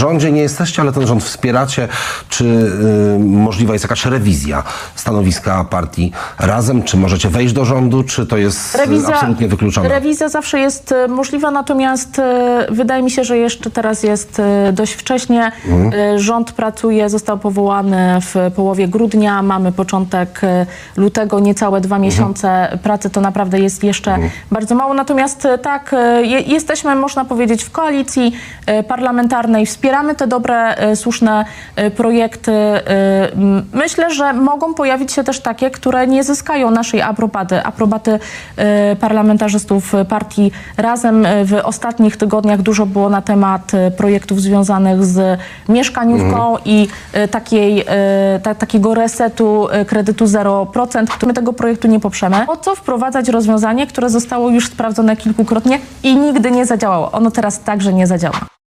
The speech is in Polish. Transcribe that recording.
rządzie nie jesteście, ale ten rząd wspieracie. Czy y, możliwa jest jakaś rewizja stanowiska partii razem? Czy możecie wejść do rządu? Czy to jest y, absolutnie wykluczone? Rewizja zawsze jest e, możliwa, natomiast e, wydaje mi się, że jeszcze teraz jest dość wcześnie. Mhm. Rząd pracuje, został powołany w połowie grudnia, mamy początek lutego, niecałe dwa Mhm. miesiące pracy, to naprawdę jest jeszcze bardzo mało. Natomiast tak, je, jesteśmy, można powiedzieć, w koalicji parlamentarnej, wspieramy te dobre, e, słuszne e, projekty. M, Myślę, że mogą pojawić się też takie, które nie zyskają naszej aprobaty, aprobaty parlamentarzystów partii Razem. W ostatnich tygodniach dużo było na temat projektów związanych z mieszkaniówką i e, takiej, ta, takiego resetu kredytu 0%. My tego projektu nie poprzemy. Po co wprowadzać rozwiązanie, które zostało już sprawdzone kilkukrotnie i nigdy nie zadziałało? Ono teraz także nie zadziała.